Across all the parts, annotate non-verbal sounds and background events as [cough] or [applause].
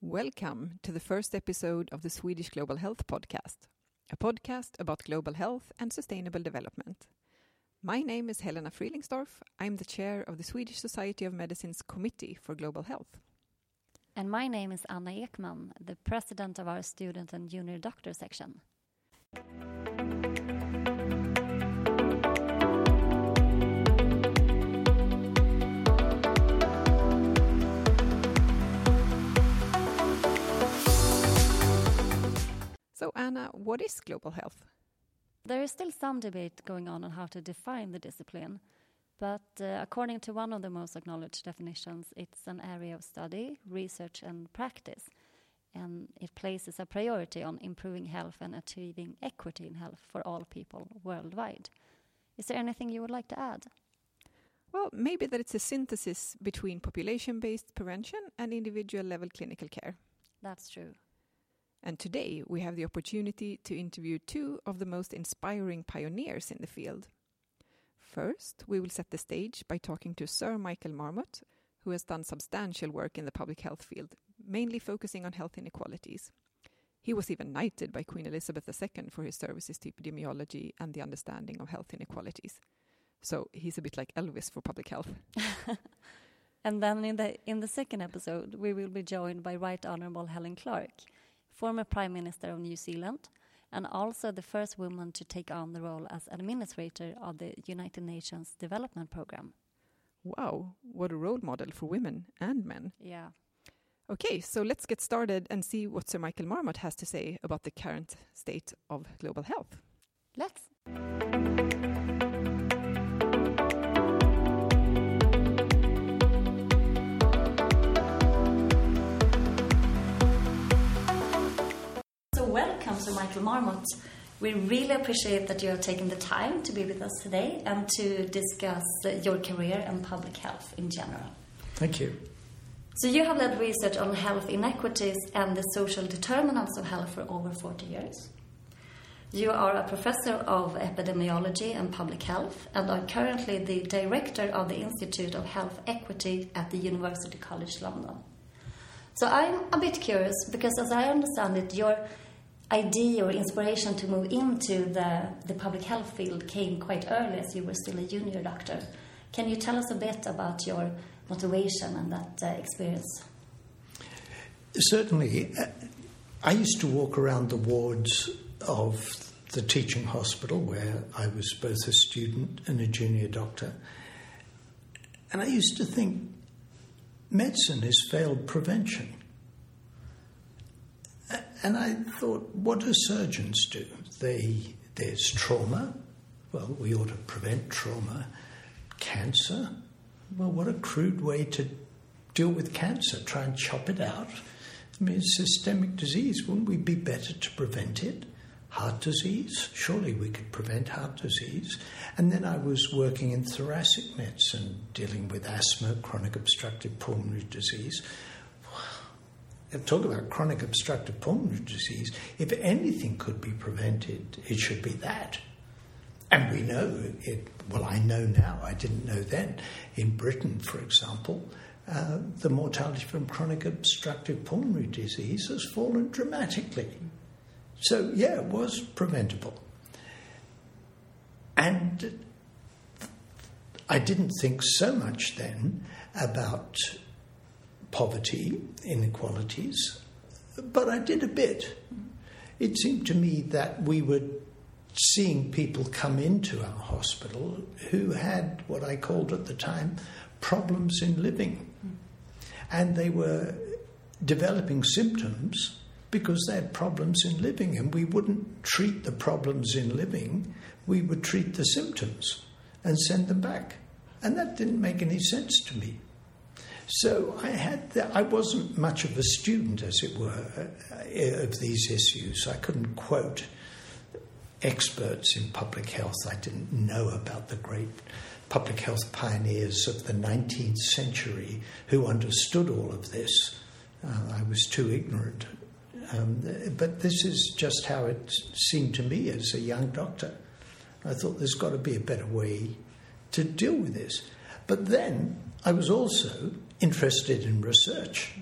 Welcome to the first episode of the Swedish Global Health Podcast, a podcast about global health and sustainable development. My name is Helena Frielingsdorf. I'm the chair of the Swedish Society of Medicine's Committee for Global Health. And my name is Anna Ekman, the president of our student and junior doctor section. So, Anna, what is global health? There is still some debate going on on how to define the discipline, but uh, according to one of the most acknowledged definitions, it's an area of study, research, and practice, and it places a priority on improving health and achieving equity in health for all people worldwide. Is there anything you would like to add? Well, maybe that it's a synthesis between population based prevention and individual level clinical care. That's true. And today we have the opportunity to interview two of the most inspiring pioneers in the field. First, we will set the stage by talking to Sir Michael Marmot, who has done substantial work in the public health field, mainly focusing on health inequalities. He was even knighted by Queen Elizabeth II for his services to epidemiology and the understanding of health inequalities. So he's a bit like Elvis for public health. [laughs] and then in the in the second episode, we will be joined by Right Honourable Helen Clark, former Prime Minister of New Zealand, and also the first woman to take on the role as administrator of the United Nations Development Programme. Wow, what a role model for women and men. Yeah. Okay, so let's get started and see what Sir Michael Marmot has to say about the current state of global health. Let's. To Michael Marmot. We really appreciate that you have taken the time to be with us today and to discuss your career and public health in general. Thank you. So, you have led research on health inequities and the social determinants of health for over 40 years. You are a professor of epidemiology and public health and are currently the director of the Institute of Health Equity at the University College London. So, I'm a bit curious because, as I understand it, your idea or inspiration to move into the, the public health field came quite early as you were still a junior doctor. Can you tell us a bit about your motivation and that uh, experience? Certainly. I used to walk around the wards of the teaching hospital where I was both a student and a junior doctor. And I used to think medicine is failed prevention. And I thought, what do surgeons do? They, there's trauma. Well, we ought to prevent trauma. Cancer. Well, what a crude way to deal with cancer. Try and chop it out. I mean, systemic disease. Wouldn't we be better to prevent it? Heart disease. Surely we could prevent heart disease. And then I was working in thoracic medicine, dealing with asthma, chronic obstructive pulmonary disease talk about chronic obstructive pulmonary disease, if anything could be prevented, it should be that. And we know it, well, I know now, I didn't know then. In Britain, for example, uh, the mortality from chronic obstructive pulmonary disease has fallen dramatically. So, yeah, it was preventable. And I didn't think so much then about poverty, inequalities, but I did a bit. It seemed to me that we were seeing people come into our hospital who had what I called at the time problems in living. And they were developing symptoms because they had problems in living, and we wouldn't treat the problems in living, we would treat the symptoms and send them back. And that didn't make any sense to me. So I had the, I wasn't much of a student, as it were, uh, of these issues. I couldn't quote experts in public health. I didn't know about the great public health pioneers of the 19th century who understood all of this. Uh, I was too ignorant. Um, but this is just how it seemed to me as a young doctor. I thought there's got to be a better way to deal with this. But then I was also interested in research.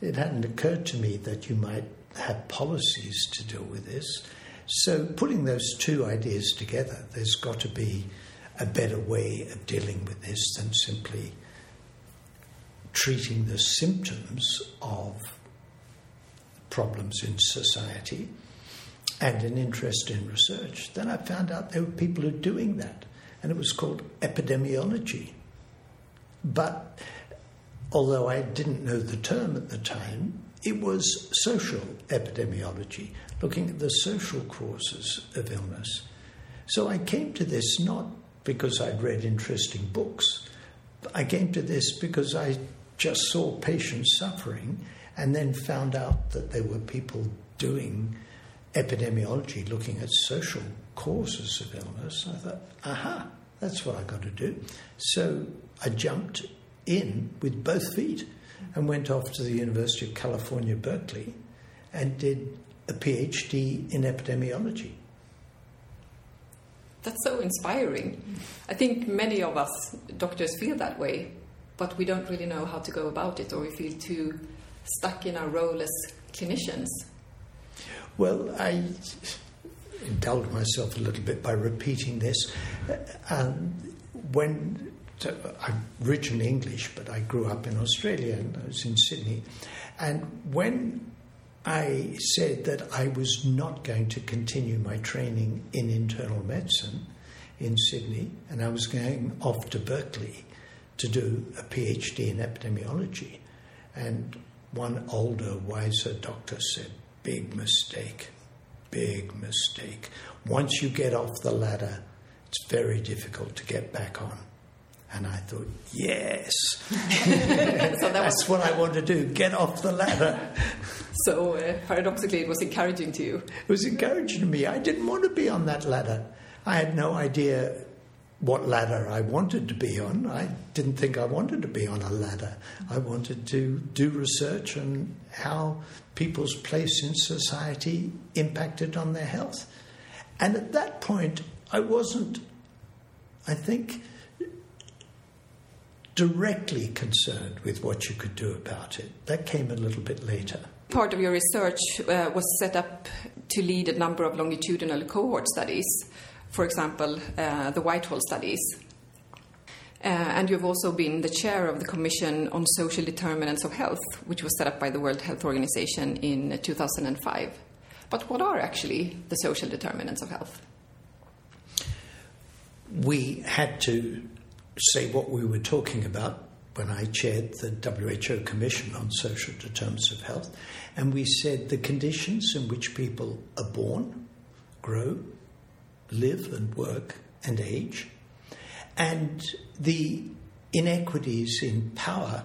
it hadn't occurred to me that you might have policies to deal with this. So, putting those two ideas together, there's got to be a better way of dealing with this than simply treating the symptoms of problems in society and an interest in research. Then I found out there were people who were doing that, and it was called epidemiology. But although I didn't know the term at the time, it was social epidemiology, looking at the social causes of illness. So I came to this not because I'd read interesting books, I came to this because I just saw patients suffering and then found out that there were people doing epidemiology, looking at social causes of illness. I thought, aha, that's what I've got to do. So I jumped in with both feet and went off to the University of California, Berkeley, and did a PhD in epidemiology. That's so inspiring. I think many of us doctors feel that way, but we don't really know how to go about it, or we feel too stuck in our role as clinicians. Well, I indulge myself a little bit by repeating this. Um, when I'm originally English, but I grew up in Australia and I was in Sydney. And when I said that I was not going to continue my training in internal medicine in Sydney, and I was going off to Berkeley to do a PhD in epidemiology. And one older, wiser doctor said, Big mistake, big mistake. Once you get off the ladder, it's very difficult to get back on. And I thought, yes. [laughs] so that That's what I want to do get off the ladder. so, uh, paradoxically, it was encouraging to you. It was encouraging to me. I didn't want to be on that ladder. I had no idea what ladder I wanted to be on. I didn't think I wanted to be on a ladder. I wanted to do research on how people's place in society impacted on their health. And at that point, I wasn't, I think, directly concerned with what you could do about it. That came a little bit later. Part of your research uh, was set up to lead a number of longitudinal cohort studies, for example, uh, the Whitehall studies. Uh, and you've also been the chair of the Commission on Social Determinants of Health, which was set up by the World Health Organization in 2005. But what are actually the social determinants of health? We had to say what we were talking about when I chaired the WHO Commission on Social Determinants of Health, and we said the conditions in which people are born, grow, live and work and age, and the inequities in power,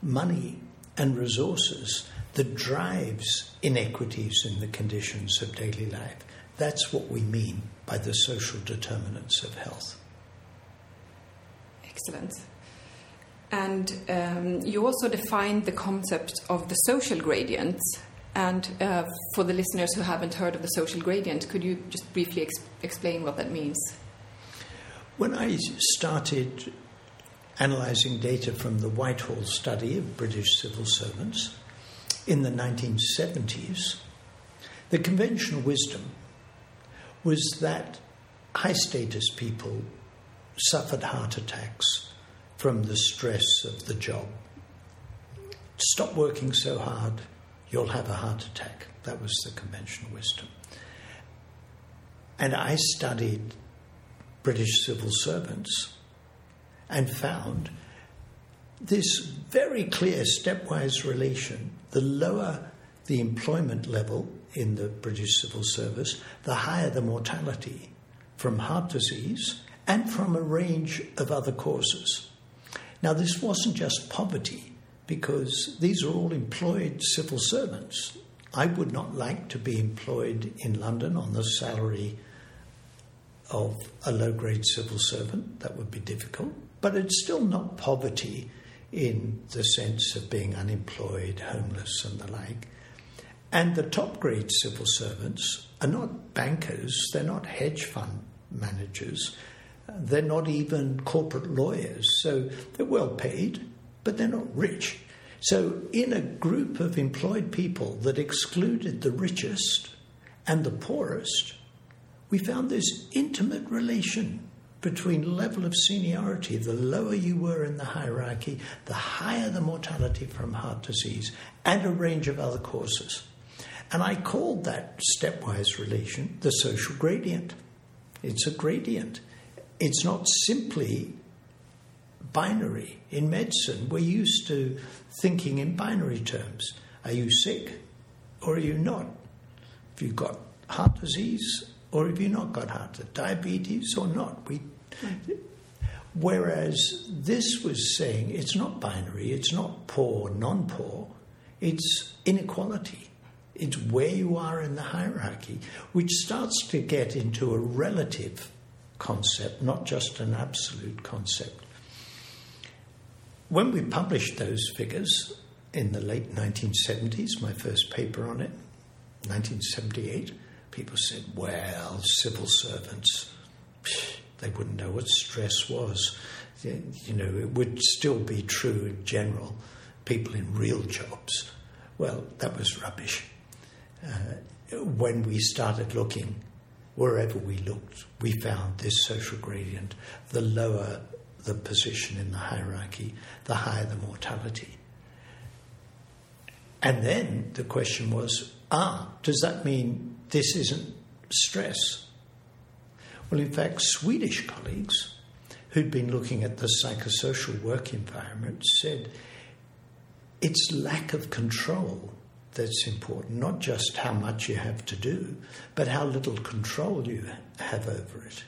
money, and resources that drives inequities in the conditions of daily life. That's what we mean by the social determinants of health. Excellent. And um, you also defined the concept of the social gradient. And uh, for the listeners who haven't heard of the social gradient, could you just briefly ex- explain what that means? When I started analysing data from the Whitehall study of British civil servants in the 1970s, the conventional wisdom was that high status people suffered heart attacks from the stress of the job. Stop working so hard, you'll have a heart attack. That was the conventional wisdom. And I studied British civil servants and found this very clear stepwise relation. The lower the employment level in the British civil service, the higher the mortality from heart disease and from a range of other causes. Now, this wasn't just poverty, because these are all employed civil servants. I would not like to be employed in London on the salary of a low grade civil servant. That would be difficult. But it's still not poverty in the sense of being unemployed, homeless, and the like. And the top grade civil servants are not bankers, they're not hedge fund managers, they're not even corporate lawyers, so they're well paid, but they're not rich. So, in a group of employed people that excluded the richest and the poorest, we found this intimate relation between level of seniority. The lower you were in the hierarchy, the higher the mortality from heart disease and a range of other causes. And I called that stepwise relation the social gradient. It's a gradient. It's not simply binary. In medicine, we're used to thinking in binary terms. Are you sick or are you not? Have you got heart disease or have you not got heart disease? Diabetes or not? We, whereas this was saying it's not binary, it's not poor, non poor, it's inequality. It's where you are in the hierarchy, which starts to get into a relative concept, not just an absolute concept. When we published those figures in the late 1970s, my first paper on it, 1978, people said, well, civil servants, they wouldn't know what stress was. You know, it would still be true in general, people in real jobs. Well, that was rubbish. Uh, when we started looking, wherever we looked, we found this social gradient. The lower the position in the hierarchy, the higher the mortality. And then the question was ah, does that mean this isn't stress? Well, in fact, Swedish colleagues who'd been looking at the psychosocial work environment said it's lack of control that's important, not just how much you have to do, but how little control you have over it.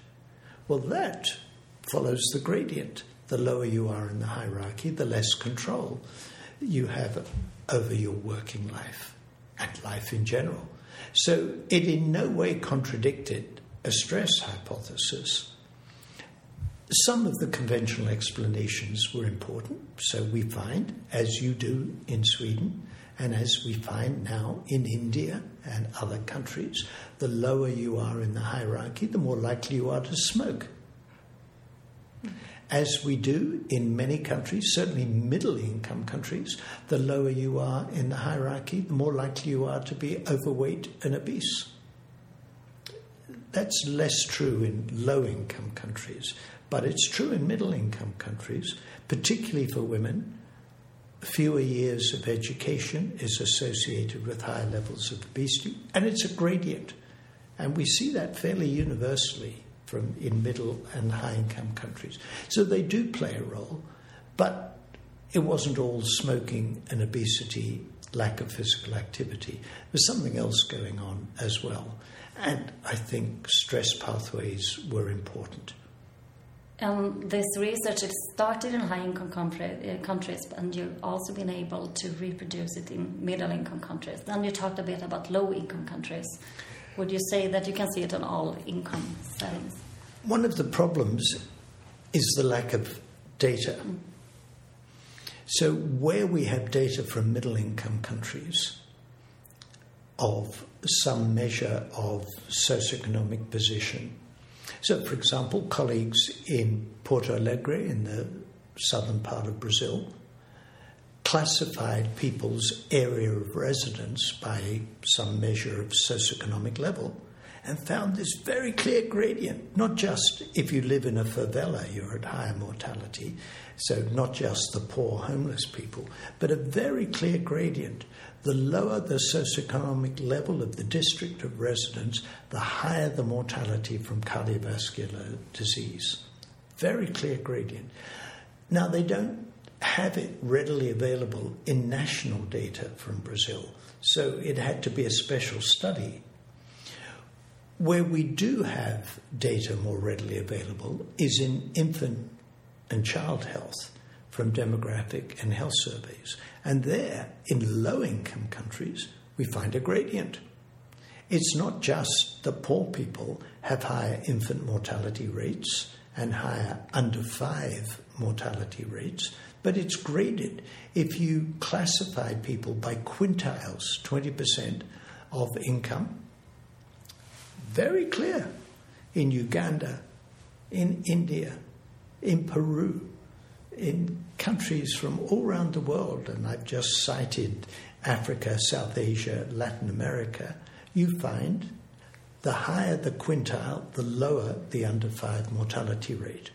Well, that follows the gradient. The lower you are in the hierarchy, the less control you have over your working life and life in general. So it in no way contradicted a stress hypothesis. Some of the conventional explanations were important, so we find, as you do in Sweden, and as we find now in India and other countries, the lower you are in the hierarchy, the more likely you are to smoke as we do in many countries, certainly middle income countries, the lower you are in the hierarchy, the more likely you are to be overweight and obese. That's less true in low income countries, but it's true in middle income countries, particularly for women. Fewer years of education is associated with higher levels of obesity, and it's a gradient. And we see that fairly universally from in middle and high income countries. So they do play a role, but it wasn't all smoking and obesity, lack of physical activity. There's something else going on as well. And I think stress pathways were important. And this research it started in high income uh, countries, and you've also been able to reproduce it in middle income countries. Then you talked a bit about low income countries. Would you say that you can see it on all income settings? One of the problems is the lack of data. So, where we have data from middle income countries of some measure of socioeconomic position, so for example, colleagues in Porto Alegre in the southern part of Brazil classified people's area of residence by some measure of socioeconomic level and found this very clear gradient. Not just if you live in a favela, you're at higher mortality, so not just the poor homeless people, but a very clear gradient. The lower the socioeconomic level of the district of residence, the higher the mortality from cardiovascular disease. Very clear gradient. Now, they don't have it readily available in national data from Brazil. So it had to be a special study. Where we do have data more readily available is in infant and child health from demographic and health surveys. And there, in low income countries, we find a gradient. It's not just that poor people have higher infant mortality rates and higher under five mortality rates, but it's graded. If you classify people by quintiles, 20% of income, very clear in Uganda, in India, in Peru, in countries from all around the world, and I've just cited Africa, South Asia, Latin America, you find the higher the quintile, the lower the under five mortality rate.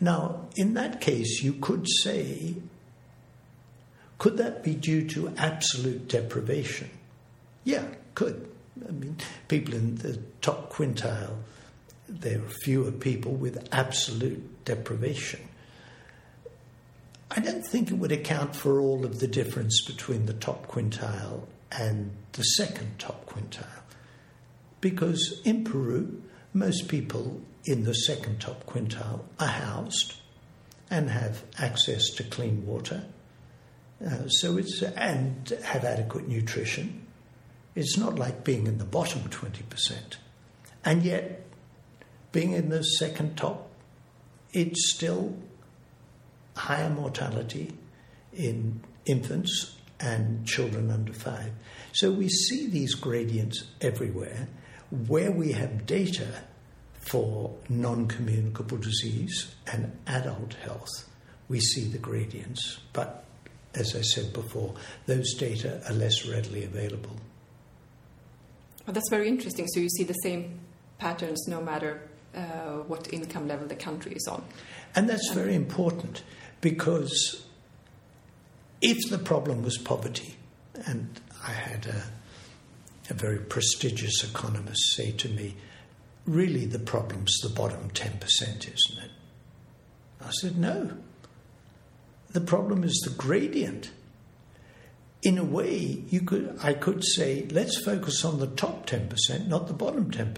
Now, in that case, you could say, could that be due to absolute deprivation? Yeah, could. I mean, people in the top quintile, there are fewer people with absolute deprivation. I don't think it would account for all of the difference between the top quintile and the second top quintile. Because in Peru, most people in the second top quintile are housed and have access to clean water. Uh, so it's and have adequate nutrition. It's not like being in the bottom 20%. And yet, being in the second top, it's still higher mortality in infants and children under five. So we see these gradients everywhere. Where we have data for non communicable disease and adult health, we see the gradients. But as I said before, those data are less readily available. Well, that's very interesting. So you see the same patterns no matter uh, what income level the country is on. And that's very important because if the problem was poverty, and I had a, a very prestigious economist say to me, really the problem's the bottom 10%, isn't it? I said, no. The problem is the gradient. In a way, you could, I could say, let's focus on the top 10%, not the bottom 10%.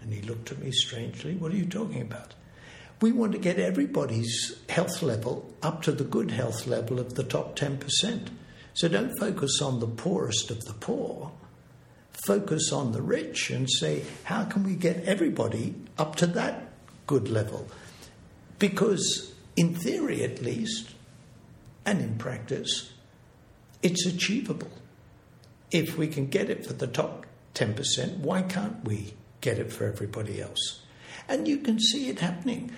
And he looked at me strangely, what are you talking about? We want to get everybody's health level up to the good health level of the top 10%. So don't focus on the poorest of the poor. Focus on the rich and say, how can we get everybody up to that good level? Because, in theory at least, and in practice, it's achievable. If we can get it for the top 10%, why can't we get it for everybody else? And you can see it happening.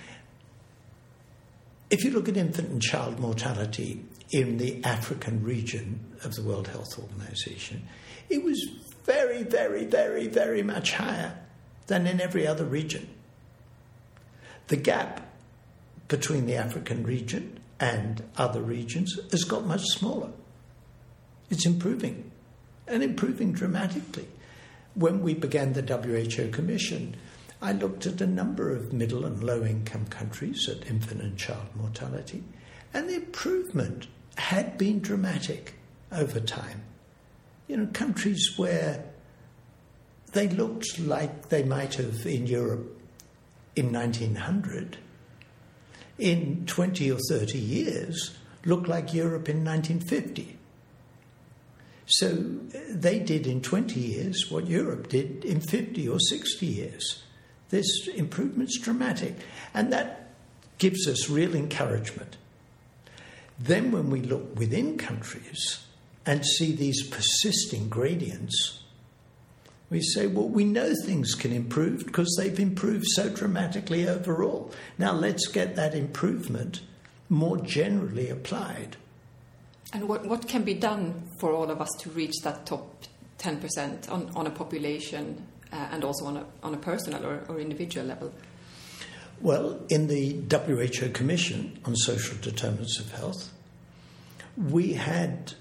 If you look at infant and child mortality in the African region of the World Health Organization, it was very, very, very, very much higher than in every other region. The gap between the African region and other regions has got much smaller. It's improving, and improving dramatically. When we began the WHO Commission, I looked at a number of middle and low income countries at infant and child mortality, and the improvement had been dramatic over time. You know, countries where they looked like they might have in Europe in 1900, in 20 or 30 years, look like Europe in 1950. So they did in 20 years what Europe did in 50 or 60 years. This improvement's dramatic, and that gives us real encouragement. Then, when we look within countries and see these persisting gradients, we say, well, we know things can improve because they've improved so dramatically overall. Now, let's get that improvement more generally applied. And what, what can be done for all of us to reach that top 10% on, on a population uh, and also on a, on a personal or, or individual level? Well, in the WHO Commission on Social Determinants of Health, we had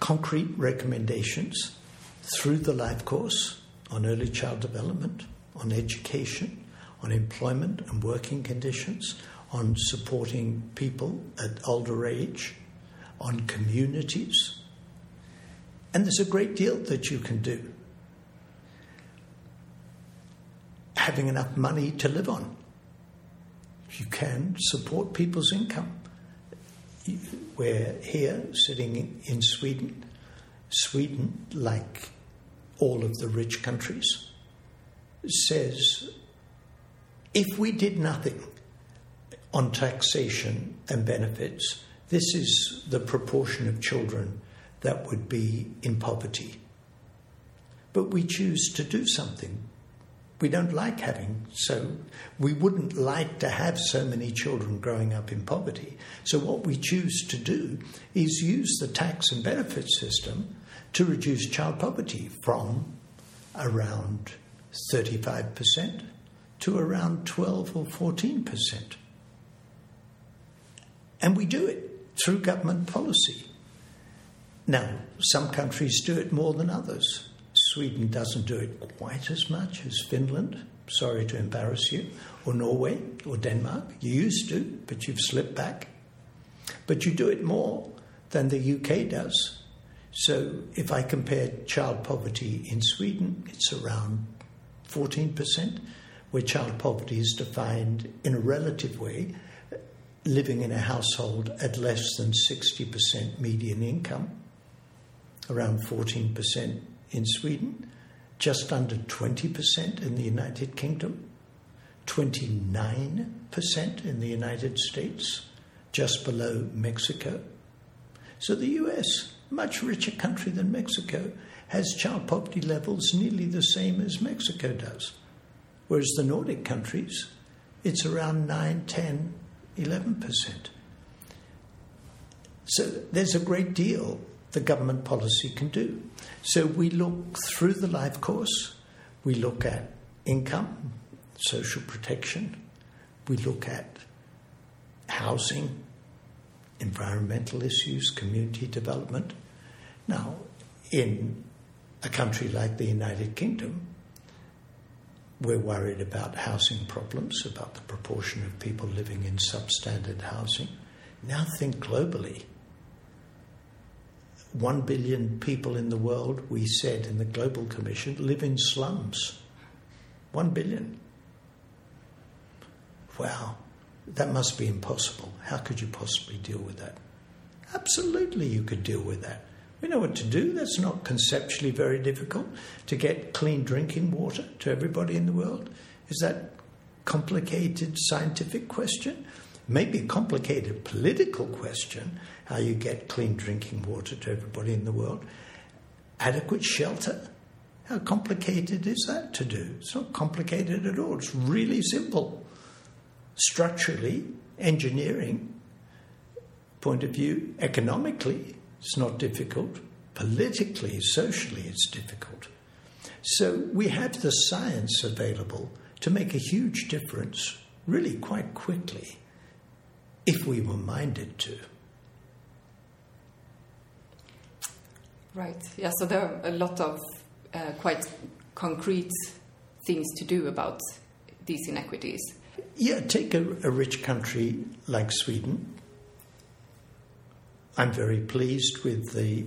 concrete recommendations through the life course on early child development, on education, on employment and working conditions, on supporting people at older age, on communities. And there's a great deal that you can do. Having enough money to live on. You can support people's income. We're here sitting in Sweden. Sweden, like all of the rich countries, says if we did nothing on taxation and benefits, this is the proportion of children that would be in poverty. But we choose to do something We don't like having so, we wouldn't like to have so many children growing up in poverty. So, what we choose to do is use the tax and benefit system to reduce child poverty from around 35% to around 12 or 14%. And we do it through government policy. Now, some countries do it more than others. Sweden doesn't do it quite as much as Finland. Sorry to embarrass you. Or Norway or Denmark. You used to, but you've slipped back. But you do it more than the UK does. So if I compare child poverty in Sweden, it's around 14%, where child poverty is defined in a relative way, living in a household at less than 60% median income, around 14% in Sweden, just under 20% in the United Kingdom, 29% in the United States, just below Mexico. So the US, much richer country than Mexico, has child poverty levels nearly the same as Mexico does. Whereas the Nordic countries, it's around 9, 10, 11%. So there's a great deal the government policy can do. So we look through the life course, we look at income, social protection, we look at housing, environmental issues, community development. Now, in a country like the United Kingdom, we're worried about housing problems, about the proportion of people living in substandard housing. Now think globally. One billion people in the world, we said in the Global Commission, live in slums. One billion. Wow, that must be impossible. How could you possibly deal with that? Absolutely, you could deal with that. We know what to do. That's not conceptually very difficult to get clean drinking water to everybody in the world. Is that complicated scientific question? Maybe a complicated political question how you get clean drinking water to everybody in the world. Adequate shelter? How complicated is that to do? It's not complicated at all. It's really simple. Structurally, engineering point of view, economically, it's not difficult. Politically, socially, it's difficult. So we have the science available to make a huge difference really quite quickly if we were minded to. Right. Yeah, so there are a lot of uh, quite concrete things to do about these inequities. Yeah, take a, a rich country like Sweden I'm very pleased with the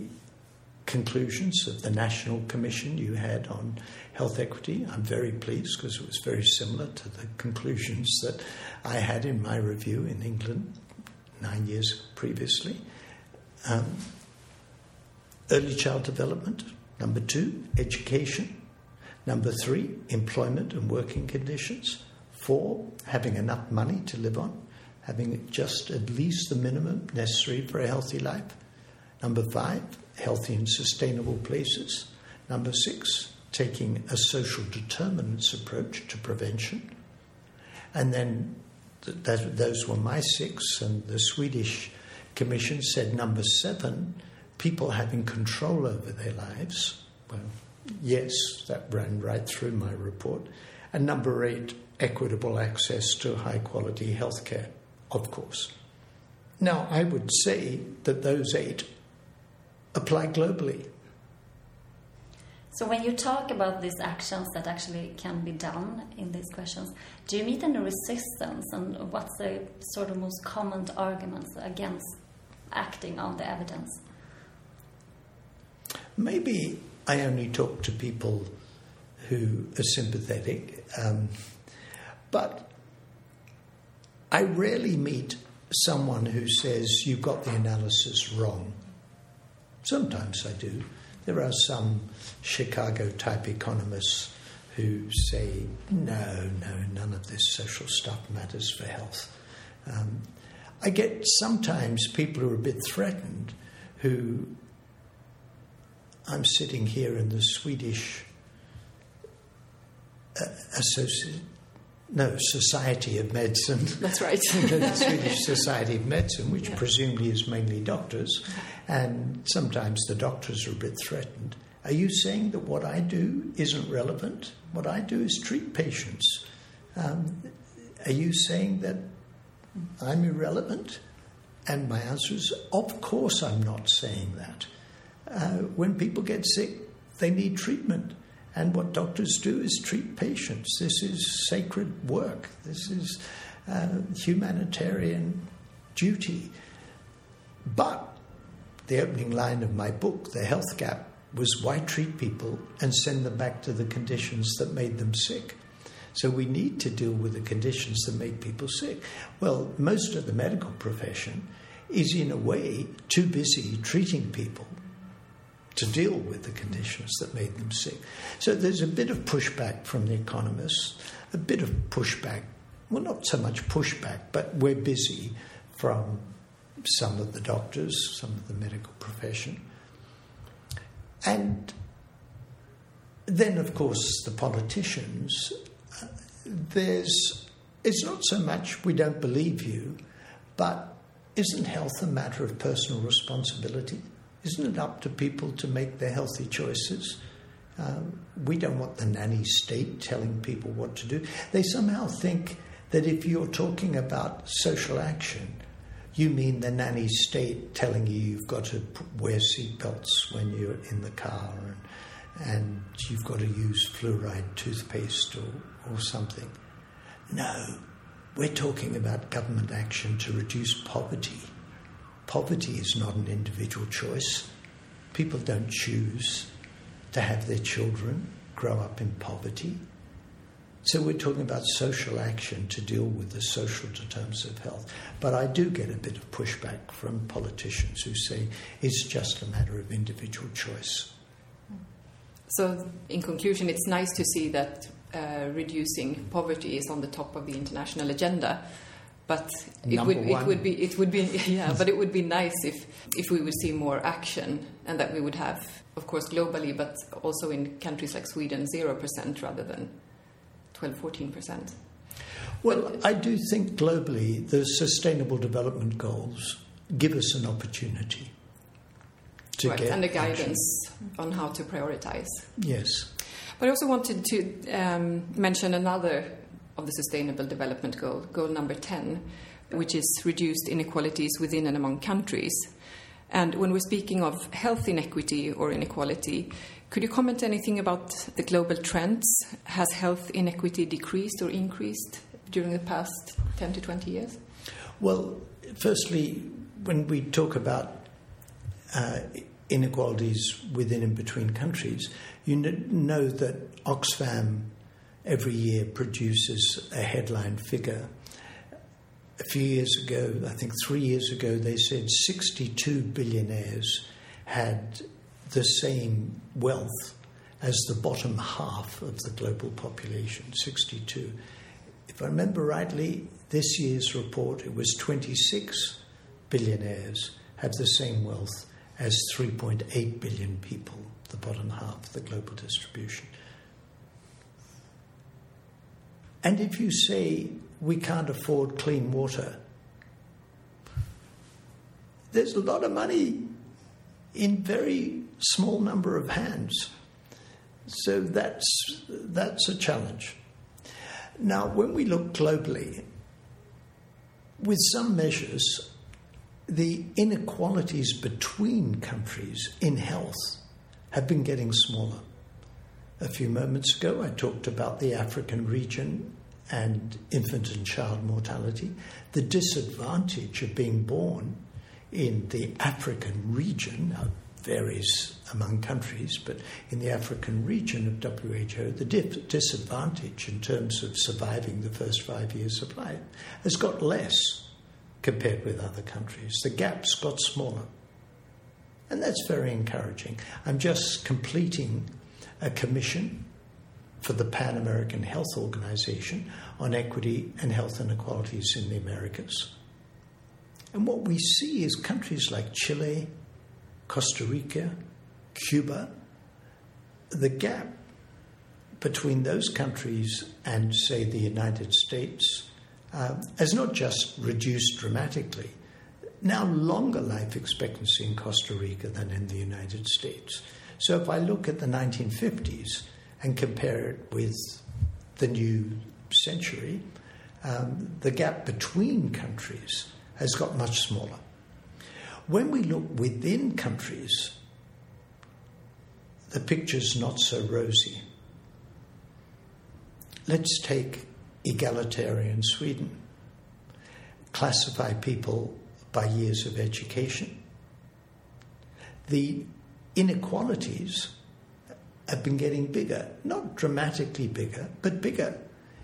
conclusions of the National Commission you had on health equity. I'm very pleased because it was very similar to the conclusions that I had in my review in England nine years previously. Um, early child development. Number two, education. Number three, employment and working conditions. Four, having enough money to live on having just at least the minimum necessary for a healthy life. Number five, healthy and sustainable places. Number six, taking a social determinants approach to prevention. And then th- that, those were my six, and the Swedish Commission said number seven, people having control over their lives. Well, yes, that ran right through my report. And number eight, equitable access to high quality healthcare of course. Now, I would say that those eight apply globally. So, when you talk about these actions that actually can be done in these questions, do you meet any resistance? And what's the sort of most common arguments against acting on the evidence? Maybe I only talk to people who are sympathetic, um, but I rarely meet someone who says, You've got the analysis wrong. Sometimes I do. There are some Chicago type economists who say, No, no, none of this social stuff matters for health. Um, I get sometimes people who are a bit threatened who I'm sitting here in the Swedish Associate, no, Society of Medicine. That's right. [laughs] the [laughs] Swedish Society of Medicine, which yeah. presumably is mainly doctors, and sometimes the doctors are a bit threatened. Are you saying that what I do isn't relevant? What I do is treat patients. Um, are you saying that I'm irrelevant? And my answer is, of course, I'm not saying that. Uh, when people get sick, they need treatment. And what doctors do is treat patients. This is sacred work. This is uh, humanitarian duty. But the opening line of my book, The Health Gap, was why treat people and send them back to the conditions that made them sick? So we need to deal with the conditions that make people sick. Well, most of the medical profession is, in a way, too busy treating people to deal with the conditions that made them sick. So there's a bit of pushback from the economists, a bit of pushback, well, not so much pushback, but we're busy from some of the doctors, some of the medical profession. And then, of course, the politicians. There's, it's not so much we don't believe you, but isn't health a matter of personal responsibility? Isn't it up to people to make their healthy choices? Um, we don't want the nanny state telling people what to do. They somehow think that if you're talking about social action, you mean the nanny state telling you you've got to wear seatbelts when you're in the car and, and you've got to use fluoride toothpaste or, or something. No, we're talking about government action to reduce poverty Poverty is not an individual choice. People don't choose to have their children grow up in poverty. So we're talking about social action to deal with the social determinants of health. But I do get a bit of pushback from politicians who say it's just a matter of individual choice. So, in conclusion, it's nice to see that uh, reducing poverty is on the top of the international agenda but it would it would be it would be [laughs] yeah but it would be nice if if we would see more action and that we would have of course globally but also in countries like Sweden 0% rather than 12 14% well but, I do think globally the sustainable development goals give us an opportunity to right, get and the guidance action. on how to prioritize. Yes. But I also wanted to um, mention another of the Sustainable Development Goal, goal number 10, which is reduced inequalities within and among countries. And when we're speaking of health inequity or inequality, could you comment anything about the global trends? Has health inequity decreased or increased during the past 10 to 20 years? Well, firstly, when we talk about uh, inequalities within and between countries, you know that Oxfam every year produces a headline figure. A few years ago, I think three years ago, they said 62 billionaires had the same wealth as the bottom half of the global population 62. If I remember rightly, this year's report, it was 26 billionaires have the same wealth as 3.8 billion people, the bottom half of the global distribution. And if you say we can't afford clean water, there's a lot of money in very small number of hands. So that's, that's a challenge. Now, when we look globally, with some measures, the inequalities between countries in health have been getting smaller. A few moments ago, I talked about the African region and infant and child mortality, the disadvantage of being born in the African region. Varies among countries, but in the African region of WHO, the disadvantage in terms of surviving the first five years of life has got less compared with other countries. The gap's got smaller. And that's very encouraging. I'm just completing a commission for the Pan American Health Organization on equity and health inequalities in the Americas. And what we see is countries like Chile, Costa Rica, Cuba, the gap between those countries and, say, the United States uh, has not just reduced dramatically, now longer life expectancy in Costa Rica than in the United States. So if I look at the 1950s and compare it with the new century, um, the gap between countries has got much smaller. When we look within countries, the picture's not so rosy. Let's take egalitarian Sweden. Classify people by years of education. The inequalities have been getting bigger, not dramatically bigger, but bigger.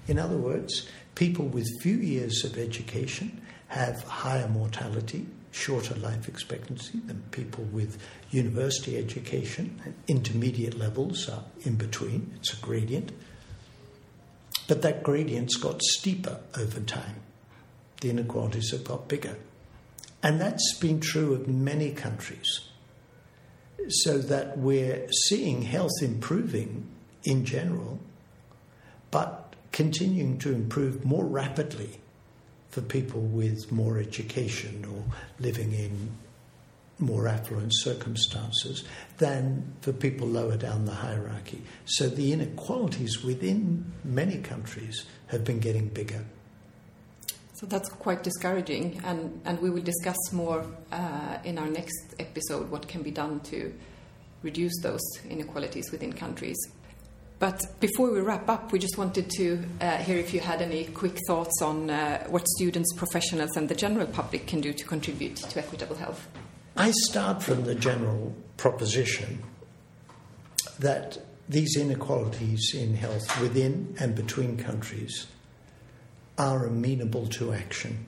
In other words, people with few years of education have higher mortality, shorter life expectancy than people with university education. Intermediate levels are in between, it's a gradient. But that gradient's got steeper over time. The inequalities have got bigger. And that's been true of many countries. So that we're seeing health improving in general, but continuing to improve more rapidly for people with more education or living in more affluent circumstances than for people lower down the hierarchy. So the inequalities within many countries have been getting bigger. So that's quite discouraging, and, and we will discuss more uh, in our next episode what can be done to reduce those inequalities within countries. But before we wrap up, we just wanted to uh, hear if you had any quick thoughts on uh, what students, professionals, and the general public can do to contribute to equitable health. I start from the general proposition that these inequalities in health within and between countries are amenable to action,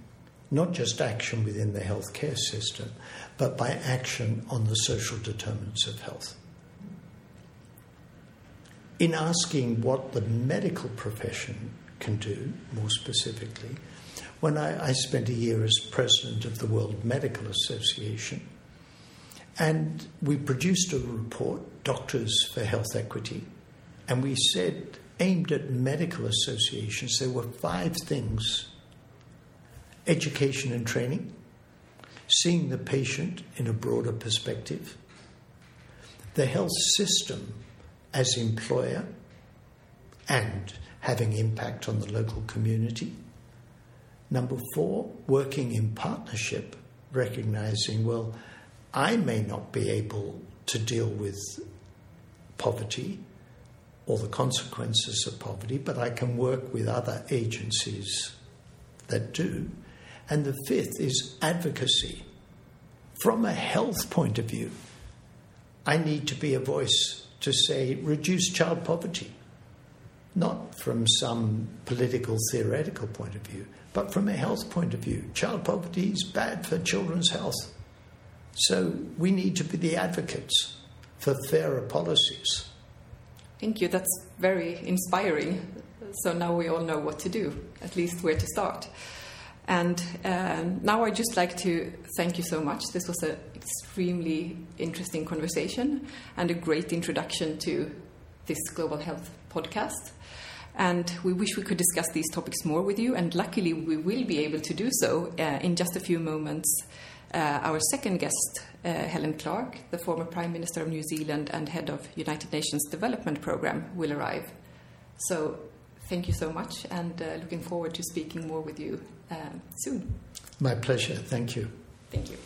not just action within the healthcare system, but by action on the social determinants of health. In asking what the medical profession can do, more specifically, when I, I spent a year as president of the World Medical Association, and we produced a report, Doctors for Health Equity, and we said aimed at medical associations, there were five things education and training, seeing the patient in a broader perspective, the health system as employer and having impact on the local community. Number four, working in partnership, recognizing, well, I may not be able to deal with poverty or the consequences of poverty, but I can work with other agencies that do. And the fifth is advocacy. From a health point of view, I need to be a voice to say reduce child poverty, not from some political theoretical point of view, but from a health point of view. Child poverty is bad for children's health. So we need to be the advocates for fairer policies. Thank you. That's very inspiring. So now we all know what to do, at least where to start. And um, now I'd just like to thank you so much. This was an extremely interesting conversation and a great introduction to this Global Health podcast. And we wish we could discuss these topics more with you, and luckily we will be able to do so uh, in just a few moments. Uh, our second guest, uh, Helen Clark, the former Prime Minister of New Zealand and head of United Nations Development Programme, will arrive. So thank you so much, and uh, looking forward to speaking more with you uh, soon. My pleasure. Thank you. Thank you.